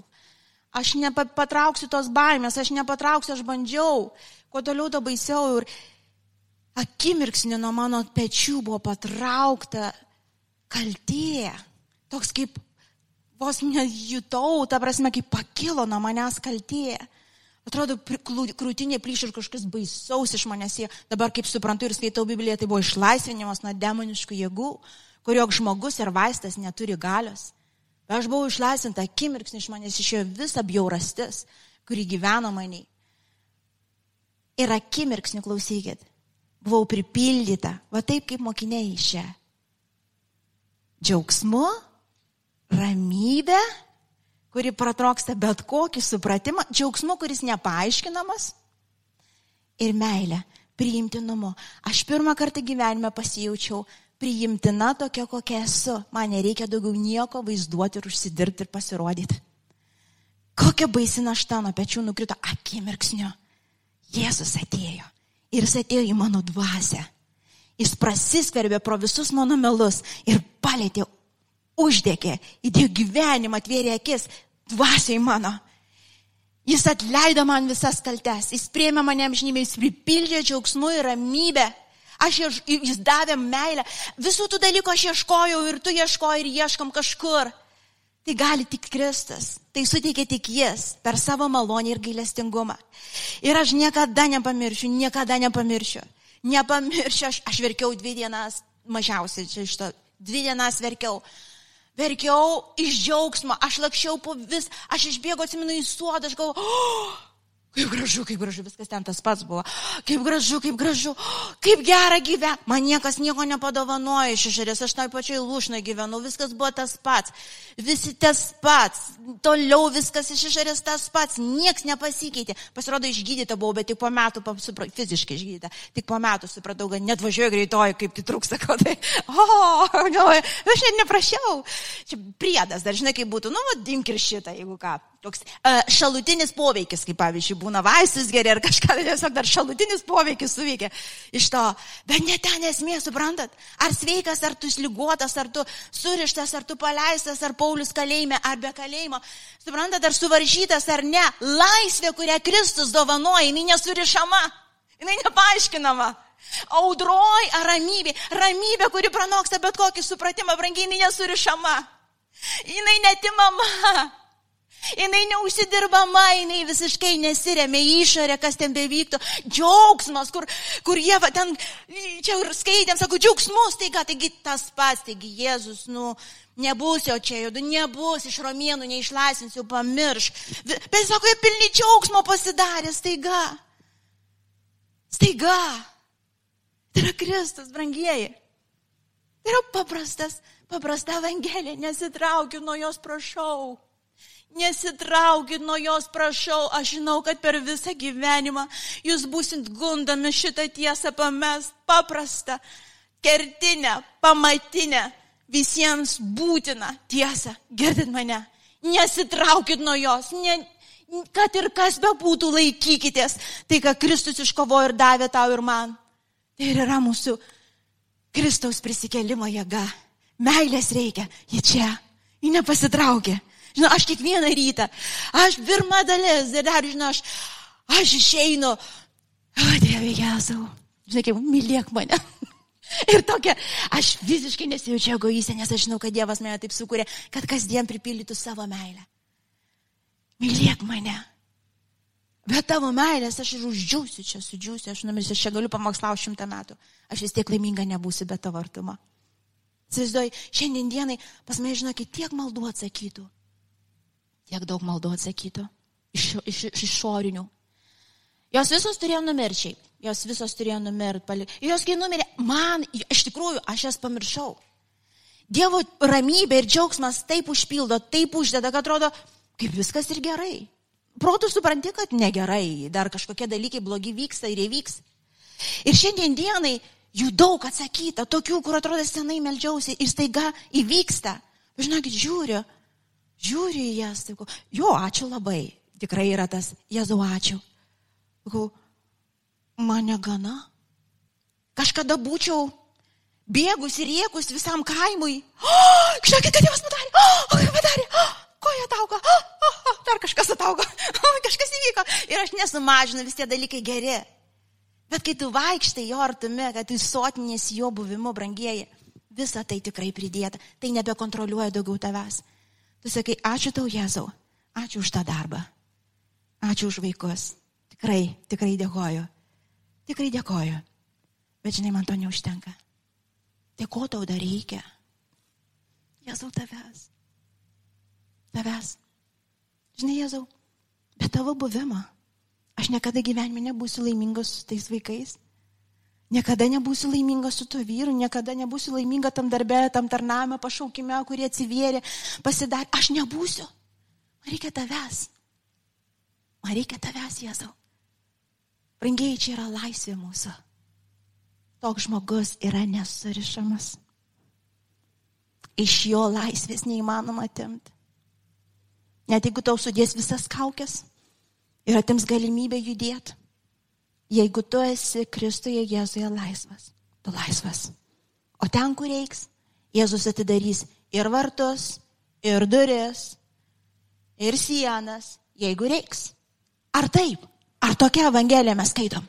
Aš nepatrauksiu tos baimės, aš nepatrauksiu, aš bandžiau. Kuo toliau, to baisiau. Ir akimirksnį nuo mano pečių buvo patraukta kaltė. Toks kaip vos nejutau, ta prasme, kaip pakilo nuo manęs kaltė. Atrodo, krūtinė plyš ir kažkas baisaus iš manęs. Dabar, kaip suprantu ir skaitau Bibliją, tai buvo išlaisvinimas nuo demoniškų jėgų, kurio žmogus ir vaistas neturi galios. Bet aš buvau išlaisvinta akimirksnį iš manęs išėjo visa bjaurastis, kuri gyveno maniai. Ir akimirksnį klausykit, buvau pripildyta, va taip kaip mokiniai iš čia. Džiaugsmu, ramybė, kuri pratroksta bet kokį supratimą, džiaugsmu, kuris nepaaiškinamas ir meilė, priimtinumu. Aš pirmą kartą gyvenime pasijaučiau priimtina tokia, kokia esu. Man nereikia daugiau nieko vaizduoti ir užsidirbti ir pasirodyti. Kokia baisi našta nuo pečių nukrito akimirksniu. Jėzus atėjo. Ir jis atėjo į mano dvasę. Jis prasiskverbė pro visus mano melus ir palėtė, uždėkė, įdėjo gyvenimą, atvėrė akis dvasiai mano. Jis atleido man visas kaltes, jis priėmė mane amžinybę, jis pripildė džiaugsmų ir ramybę. Aš, jis davė meilę. Visų tų dalykų aš ieškojau ir tu ieškojai ir ieškam kažkur. Tai gali tik Kristus. Tai suteikia tik Jis per savo malonę ir gailestingumą. Ir aš niekada nepamiršiu, niekada nepamiršiu. Nepamiršiu, aš, aš verkiau dvi dienas, mažiausiai čia iš to, dvi dienas verkiau. Verkiau iš džiaugsmo, aš lakščiau po vis, aš išbėgau, atsimenu į suodą, aš galvoju, oh, Kaip gražu, kaip gražu, viskas ten tas pats buvo. Kaip gražu, kaip gražu, kaip gera gyventi. Man niekas nieko nepadovanojo iš išorės, aš toj pačioj lūšnai gyvenu, viskas buvo tas pats. Visi tas pats, toliau viskas iš išorės tas pats, nieks nepasikeitė. Pasirodo, išgydyta buvau, bet tik po metų, supra, fiziškai išgydyta, tik po metų supratau, kad net važiuoju greitoji, kaip tai trūksta, ko tai. [laughs] O, no, aš net neprašiau. Čia priedas, dar žinai, kaip būtų, nu, vadink ir šitą, jeigu ką toks uh, šalutinis poveikis, kaip pavyzdžiui, būna vaistus geri ar kažką, tai tiesiog dar šalutinis poveikis suveikia iš to. Bet ne ten esmė, suprantat? Ar sveikas, ar tu lygotas, ar tu surištas, ar tu paleistas, ar Paulius kalėjime, ar be kalėjimo. Suprantat, ar suvaržytas, ar ne. Laisvė, kurią Kristus dovanoja, jinai nesurišama, jinai nepaaiškinama. Audroj ar ramybė. Ramybė, kuri pranoksta bet kokį supratimą, brangiai, jinai nesurišama. Jinai netimama. Jinai neužsidirbama, jinai visiškai nesiremia į išorę, kas ten bevyktų. Džiaugsmas, kur, kur jie va, ten, čia ir skaitėm, sako, džiaugsmus, taigi, taigi tas pats, taigi Jėzus, nu, nebus jo čia, jau nebus, iš romėnų neišlaisvinsiu, pamiršk. Bet sako, jie pilni džiaugsmo pasidarė, staiga. Staiga. Tai yra Kristus, brangieji. Tai yra paprastas, paprasta evangelija, nesitraukiu nuo jos, prašau. Nesitraukit nuo jos, prašau, aš žinau, kad per visą gyvenimą jūs busit gundami šitą tiesą pamest paprastą, kertinę, pamatinę, visiems būtiną tiesą. Girdit mane? Nesitraukit nuo jos, ne, kad ir kas be būtų, laikykitės. Tai, ką Kristus iškovojo ir davė tau ir man. Tai ir yra mūsų Kristaus prisikelimo jėga. Meilės reikia, ji čia, ji nepasitraukė. Žinau, aš kiekvieną rytą, aš pirmą dalis ir dar, žinau, aš, aš išeinu, o Dieve Jėzau, žinai, kaip mylėk mane. [laughs] Ir tokia, aš visiškai nesijaučiu egoistė, nes aš žinau, kad Dievas mane taip sukūrė, kad kasdien pripildytų savo meilę. Mylėk mane. Bet tavo meilės aš ir uždžiūsiu čia, sudžiūsiu, aš numirsiu, aš čia galiu pamokslauti šimtą metų. Aš vis tiek laiminga nebūsiu be tavo artumo. Įsivaizduoju, šiandien dienai pas mane, žinokit, tiek maldų atsakytų. Tiek daug maldų atsakytų iš, iš, iš išorinių. Jos visos turėjo numirčiai. Jos visos turėjo numirti. Jos kai numirė, man, iš tikrųjų, aš jas pamiršau. Dievo ramybė ir džiaugsmas taip užpildo, taip uždeda, kad atrodo, kaip viskas ir gerai. Protų supranti, kad negerai, dar kažkokie dalykai blogi vyksta ir įvyks. Ir šiandien dienai jų daug atsakyta, tokių, kur atrodo senai melžiausi ir staiga įvyksta. Žinokit, žiūriu, Žiūri į jas, sakau, jo, ačiū labai. Tikrai yra tas, Jėzau, ačiū. Sakau, mane gana. Kažkada būčiau bėgus ir rėkus visam kaimui. Oh, [gasps] žinokit, kad Dievas padarė. [gasps] O, ką padarė? Oh, [gasps] koja tauga. Oh, oh, oh, dar kažkas atauga. [laughs] Oh, kažkas įvyko. Ir aš nesumažinu, vis tie dalykai geri. Bet kai tu vaikštai jo artume, kad tu sotinės jo buvimu, brangieji, visa tai tikrai pridėta. Tai nebekontroliuoja daugiau tavęs. Tu sakai, ačiū tau, Jėzau, ačiū už tą darbą, ačiū už vaikus. Tikrai, tikrai dėkoju. Tikrai dėkoju. Bet žinai, man to neužtenka. Tai ko tau dar reikia? Jėzau, tavęs. Tavęs. Žinai, Jėzau, be tavo buvimo aš niekada gyvenime nebūsiu laimingas su tais vaikais. Niekada nebūsiu laiminga su tuo vyru, niekada nebūsiu laiminga tam darbė, tam tarname, pašaukime, kurie atsivėrė, pasidarė. Aš nebūsiu. Man reikia tavęs. Man reikia tavęs, Jėzau. Brangiai, čia yra laisvė mūsų. Toks žmogus yra nesurišamas. Iš jo laisvės neįmanoma atimti. Net jeigu tau sudės visas kaukės ir atims galimybę judėti Jeigu tu esi Kristuje Jėzuje laisvas, tu laisvas. O ten, kur reiks, Jėzus atidarys ir vartus, ir duris, ir sienas, jeigu reiks. Ar taip? Ar tokia evangelija mes skaitom?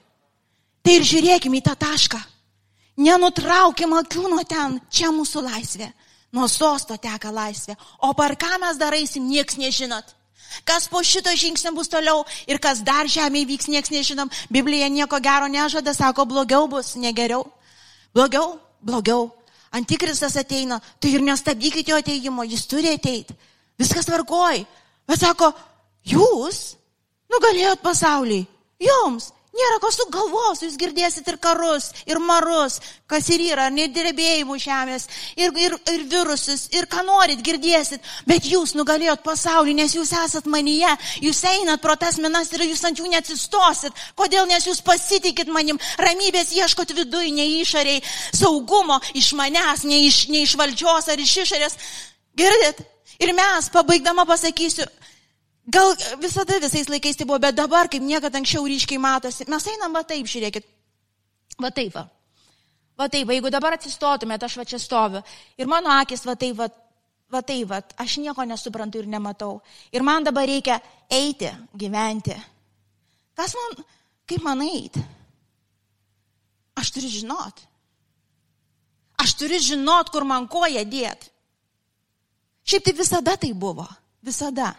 Tai ir žiūrėkime į tą tašką. Nenutraukim akių nuo ten, čia mūsų laisvė. Nuo sosto teka laisvė. O par ką mes daraisim, nieks nežinot. Kas po šito žingsnio bus toliau ir kas dar žemėje vyks, nieks nežinom. Biblija nieko gero nežada, sako, blogiau bus, negeriau. Blogiau, blogiau. Antikristas ateina, tai ir nestabdykite jo ateimo, jis turi ateiti. Viskas tvarkoj. Bet sako, jūs nugalėjot pasaulį. Jums Nėra ko sugalvos, jūs girdėsit ir karus, ir marus, kas ir yra, ir drebėjimų žemės, ir, ir, ir virusus, ir ką norit girdėsit, bet jūs nugalėjot pasaulį, nes jūs esat manyje, jūs einat pro tas minas ir jūs ant jų neatsistosit. Kodėl? Nes jūs pasitikit manim, ramybės ieškot viduje, ne išoriai, saugumo iš manęs, ne iš, ne iš valdžios ar iš išorės. Girdit? Ir mes, pabaigdama pasakysiu, Gal visada visais laikais tai buvo, bet dabar, kaip niekada anksčiau ryškiai matosi, mes einam va taip, žiūrėkit. Va taip va. Va taip, va, jeigu dabar atsistotumėte, aš va čia stoviu. Ir mano akis va taip va, va taip va, aš nieko nesuprantu ir nematau. Ir man dabar reikia eiti, gyventi. Kas man, kaip man eiti? Aš turiu žinot. Aš turiu žinot, kur man koja dėt. Šiaip tai visada tai buvo. Visada.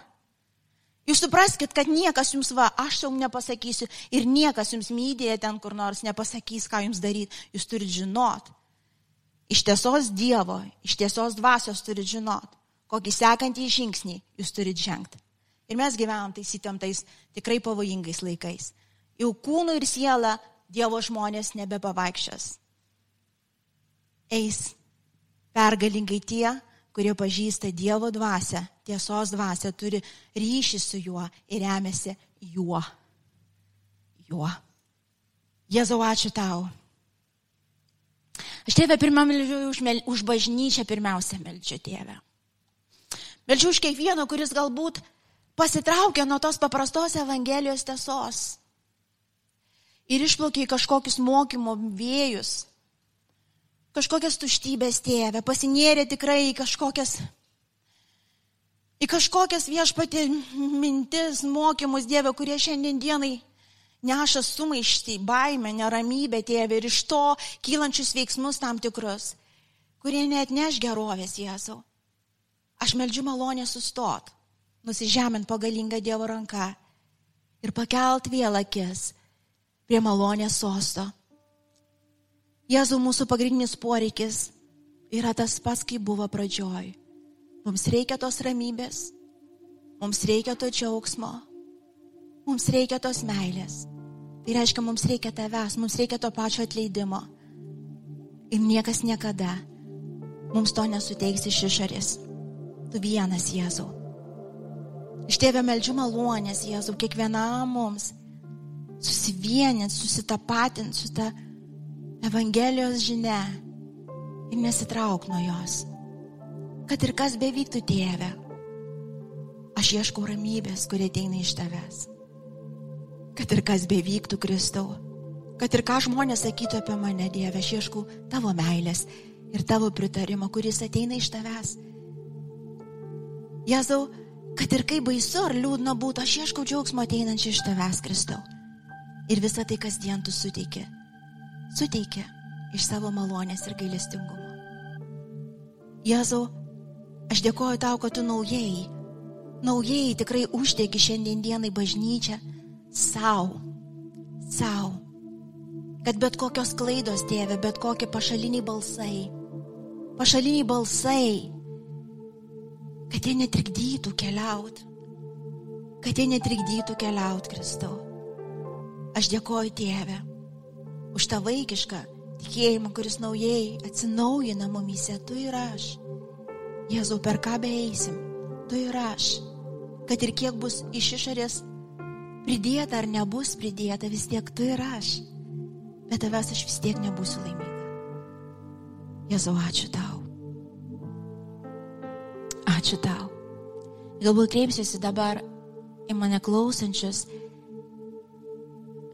Jūs supraskite, kad niekas jums va, aš jums nepasakysiu ir niekas jums mydėje ten kur nors nepasakys, ką jums daryti. Jūs turite žinot. Iš tiesos Dievo, iš tiesos dvasios turite žinot, kokį sekantį žingsnį jūs turite žengti. Ir mes gyvenam tais įtemptais, tikrai pavojingais laikais. Jau kūnų ir siela Dievo žmonės nebepavaikščias. Eis pergalingai tie, kurie pažįsta Dievo dvasę, tiesos dvasę, turi ryšį su juo ir remiasi juo. Juo. Jėzau, ačiū tau. Aš tėvę pirmą meldžiu už, už bažnyčią, pirmiausia meldžiu tėvę. Meldžiu už kiekvieną, kuris galbūt pasitraukė nuo tos paprastos Evangelijos tiesos ir išplaukė į kažkokius mokymo vėjus, kažkokias tuštybės tėvę, pasinėrė tikrai į kažkokias, į kažkokias viešpatį mintis, mokymus Dieve, kurie šiandien dienai neša sumaištį, baimę, neramybę tėvę ir iš to kylančius veiksmus tam tikrus, kurie net neš gerovės Jėzau. Aš meldžiu malonę sustot, nusižemint pagalingą Dievo ranką ir pakelt vėl akis prie malonės sosto Jėzau, mūsų pagrindinis poreikis yra tas pats, kaip buvo pradžioj. Mums reikia tos ramybės, mums reikia to džiaugsmo, mums reikia tos meilės. Tai reiškia, mums reikia tavęs, mums reikia to pačio atleidimo. Ir niekas niekada mums to nesuteiks iš išorės. Tu vienas, Jėzau. Iš tėvė meldžiu malonės, Jėzau, kiekvienam mums susivienint, susitapatint su ta Evangelijos žinia ir nesitrauk nuo jos. Kad ir kas bevyktų tėve, aš ieškau ramybės, kurie ateina iš tavęs. Kad ir kas bevyktų Kristau, kad ir ką žmonės sakytų apie mane, Dieve, aš ieškau tavo meilės ir tavo pritarimo, kuris ateina iš tavęs. Jėzau, kad ir kaip baisu ar liūdna būtų, aš ieškau džiaugsmo ateinančio iš tavęs, Kristau. Ir visą tai kasdien tu suteiki suteikia iš savo malonės ir gailestingumo. Jėzau, aš dėkoju tau, kad tu naujai, naujai tikrai uždegi šiandien dienai bažnyčią savo, savo. Kad bet kokios klaidos, tėve, bet kokie pašaliniai balsai, pašaliniai balsai, kad jie netrikdytų keliauti, kad jie netrikdytų keliauti, Kristau. Aš dėkoju, tėve, už tą vaikišką tikėjimą, kuris naujai atsinaujina mumise, tu ir aš. Jėzau, per ką beeisim, tu ir aš. Kad ir kiek bus iš išorės pridėta ar nebus pridėta, vis tiek tu ir aš. Bet tavęs aš vis tiek nebūsiu laiminga. Jėzau, ačiū tau. Ačiū tau. Galbūt kreipsiuosi dabar į mane klausančius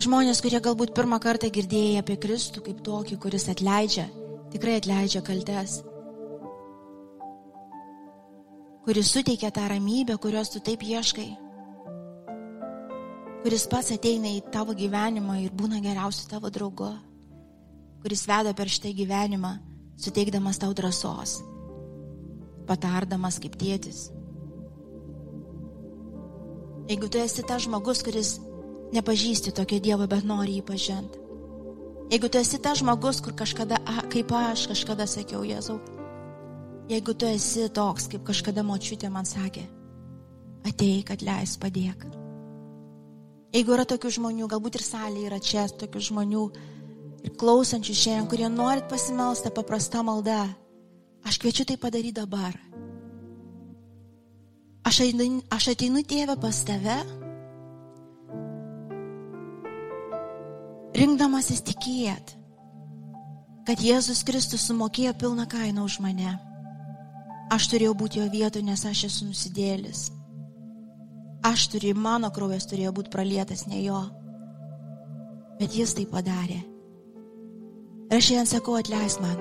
Žmonės, kurie galbūt pirmą kartą girdėjai apie Kristų kaip tokį, kuris atleidžia, tikrai atleidžia kaltes, kuris suteikia tą ramybę, kurios tu taip ieškai, kuris pats ateina į tavo gyvenimą ir būna geriausiu tavo draugu, kuris veda per šitą gyvenimą, suteikdamas tau drąsos, patardamas kaip tėtis. Jeigu tu esi tas žmogus, kuris nepažįsti tokio Dievo, bet nori jį pažinti. Jeigu tu esi tas žmogus, kur kažkada, kaip aš kažkada sakiau Jėzau, jeigu tu esi toks, kaip kažkada močiutė man sakė, ateik, atleis, padėk. Jeigu yra tokių žmonių, galbūt ir salėje yra čia tokių žmonių ir klausančių šiandien, kurie norit pasimelstą paprastą maldą, aš kviečiu tai padaryti dabar. Aš ateinu, aš ateinu tėvę pas tave rinkdamasis tikėt, kad Jėzus Kristus sumokėjo pilną kainą už mane. Aš turėjau būti jo vietoje, nes aš esu nusidėlis. Aš turėjau, mano kraujas turėjo būti pralietas, ne jo. Bet jis tai padarė. Ir aš šiandien sakau, atleisk man.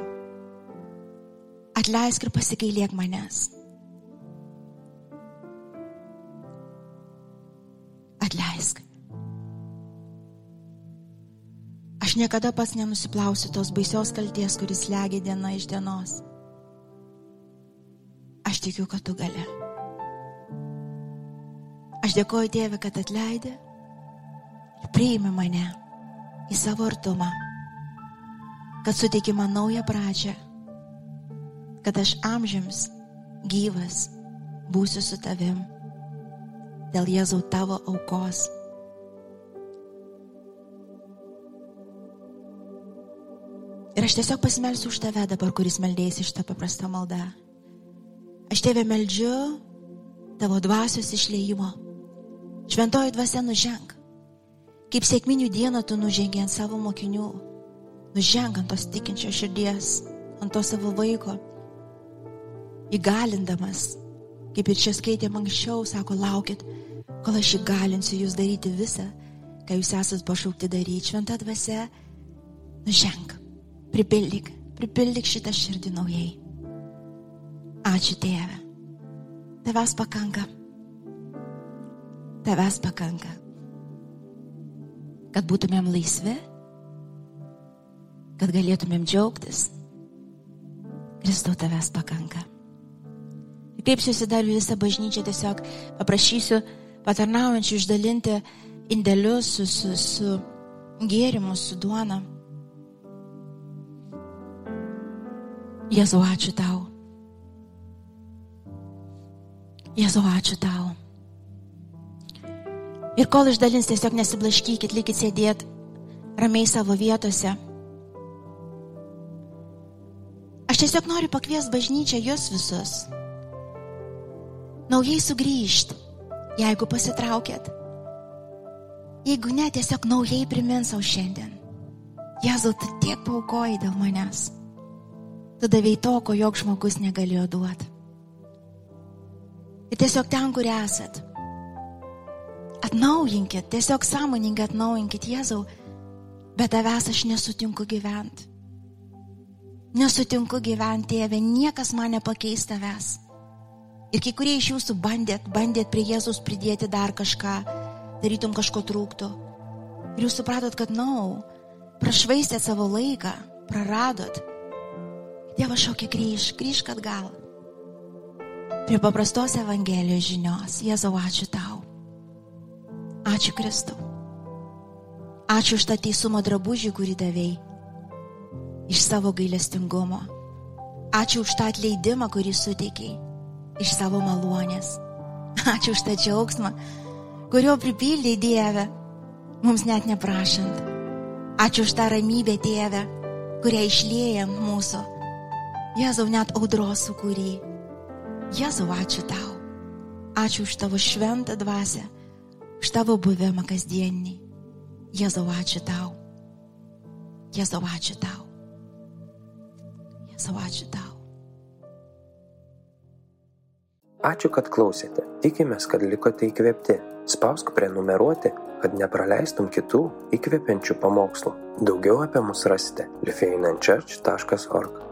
Atleisk ir pasikailėk manęs. Atleisk. Aš niekada pas nenusiplausiu tos baisios kalties, kuris legia diena iš dienos. Aš tikiu, kad tu gali. Aš dėkoju Dievui, kad atleidė ir priimi mane į savo artumą, kad suteiki man naują pradžią, kad aš amžiams gyvas būsiu su tavim dėl Jėzau tavo aukos. Ir aš tiesiog pasimelsiu už tave dabar, kuris meldėsi šitą paprastą maldą. Aš tėvę meldžiu tavo dvasios išleimo. Šventoji dvasia nuženk. Kaip sėkminių dieną tu nužengi ant savo mokinių. Nuženk ant tos tikinčios širdies, ant to savo vaiko. Įgalindamas, kaip ir čia skaitėm anksčiau, sako, laukit, kol aš įgalinsiu jūs daryti visą, ką jūs esate pašaukti daryti. Šventa dvasia, nuženk. Pripildyk, pripildyk šitą širdį naujai. Ačiū Tėve. Tavęs pakanka. Tavęs pakanka. Kad būtumėm laisvi, kad galėtumėm džiaugtis. Kristau tavęs pakanka. Kreipsiuosi dar visą bažnyčią, tiesiog paprašysiu patarnaujančių išdalinti indėlius su, su, su gėrimu, su duona. Jėzau, ačiū tau. Jėzau, ačiū tau. Ir kol išdalins, tiesiog nesiblaškykit, likit sėdėt ramiai savo vietose. Aš tiesiog noriu pakvies bažnyčią jūs visus. Naujai sugrįžti, jeigu pasitraukėt. Jeigu ne, tiesiog naujai primins savo šiandien. Jėzau, tu tiek paukoji dėl manęs. Tu davėjai to, ko jok žmogus negalėjo duoti. Ir tiesiog ten, kur esat, atnaujinkit, tiesiog sąmoningai atnaujinkit Jėzau, bet tavęs aš nesutinku gyventi. Nesutinku gyventi, tėve, niekas man nepakeis tavęs. Ir kai kurie iš jūsų bandėt, bandėt prie Jėzus pridėti dar kažką, darytum kažko trūktų. Ir jūs supratot, kad, na, no, prašvaistėt savo laiką, praradot. Dievas šaukia grįž, grįžk atgal. Prie paprastos Evangelijos žinios. Jėzau, ačiū tau. Ačiū Kristau. Ačiū už tą teisumo drabužį, kurį davėjai. Iš savo gailestingumo. Ačiū už tą atleidimą, kurį suteikiai. Iš savo malonės. [laughs] Ačiū už tą džiaugsmą, kurio pripildai Dieve, mums net neprašant. Ačiū už tą ramybę, Dieve, kurią išlėjant mūsų Jėzau, net audros sukūry. Jėzau, ačiū tau. Ačiū už tavo šventą dvasę, už tavo buvimą kasdienį. Jėzau, ačiū tau. Jėzau, ačiū tau. Jėzau, ačiū tau. Ačiū, kad klausėte. Tikimės, kad likote įkvėpti. Spausk prenumeruoti, kad nepraleistum kitų įkvepiančių pamokslų. Daugiau apie mus rasite lifeinanchurch.org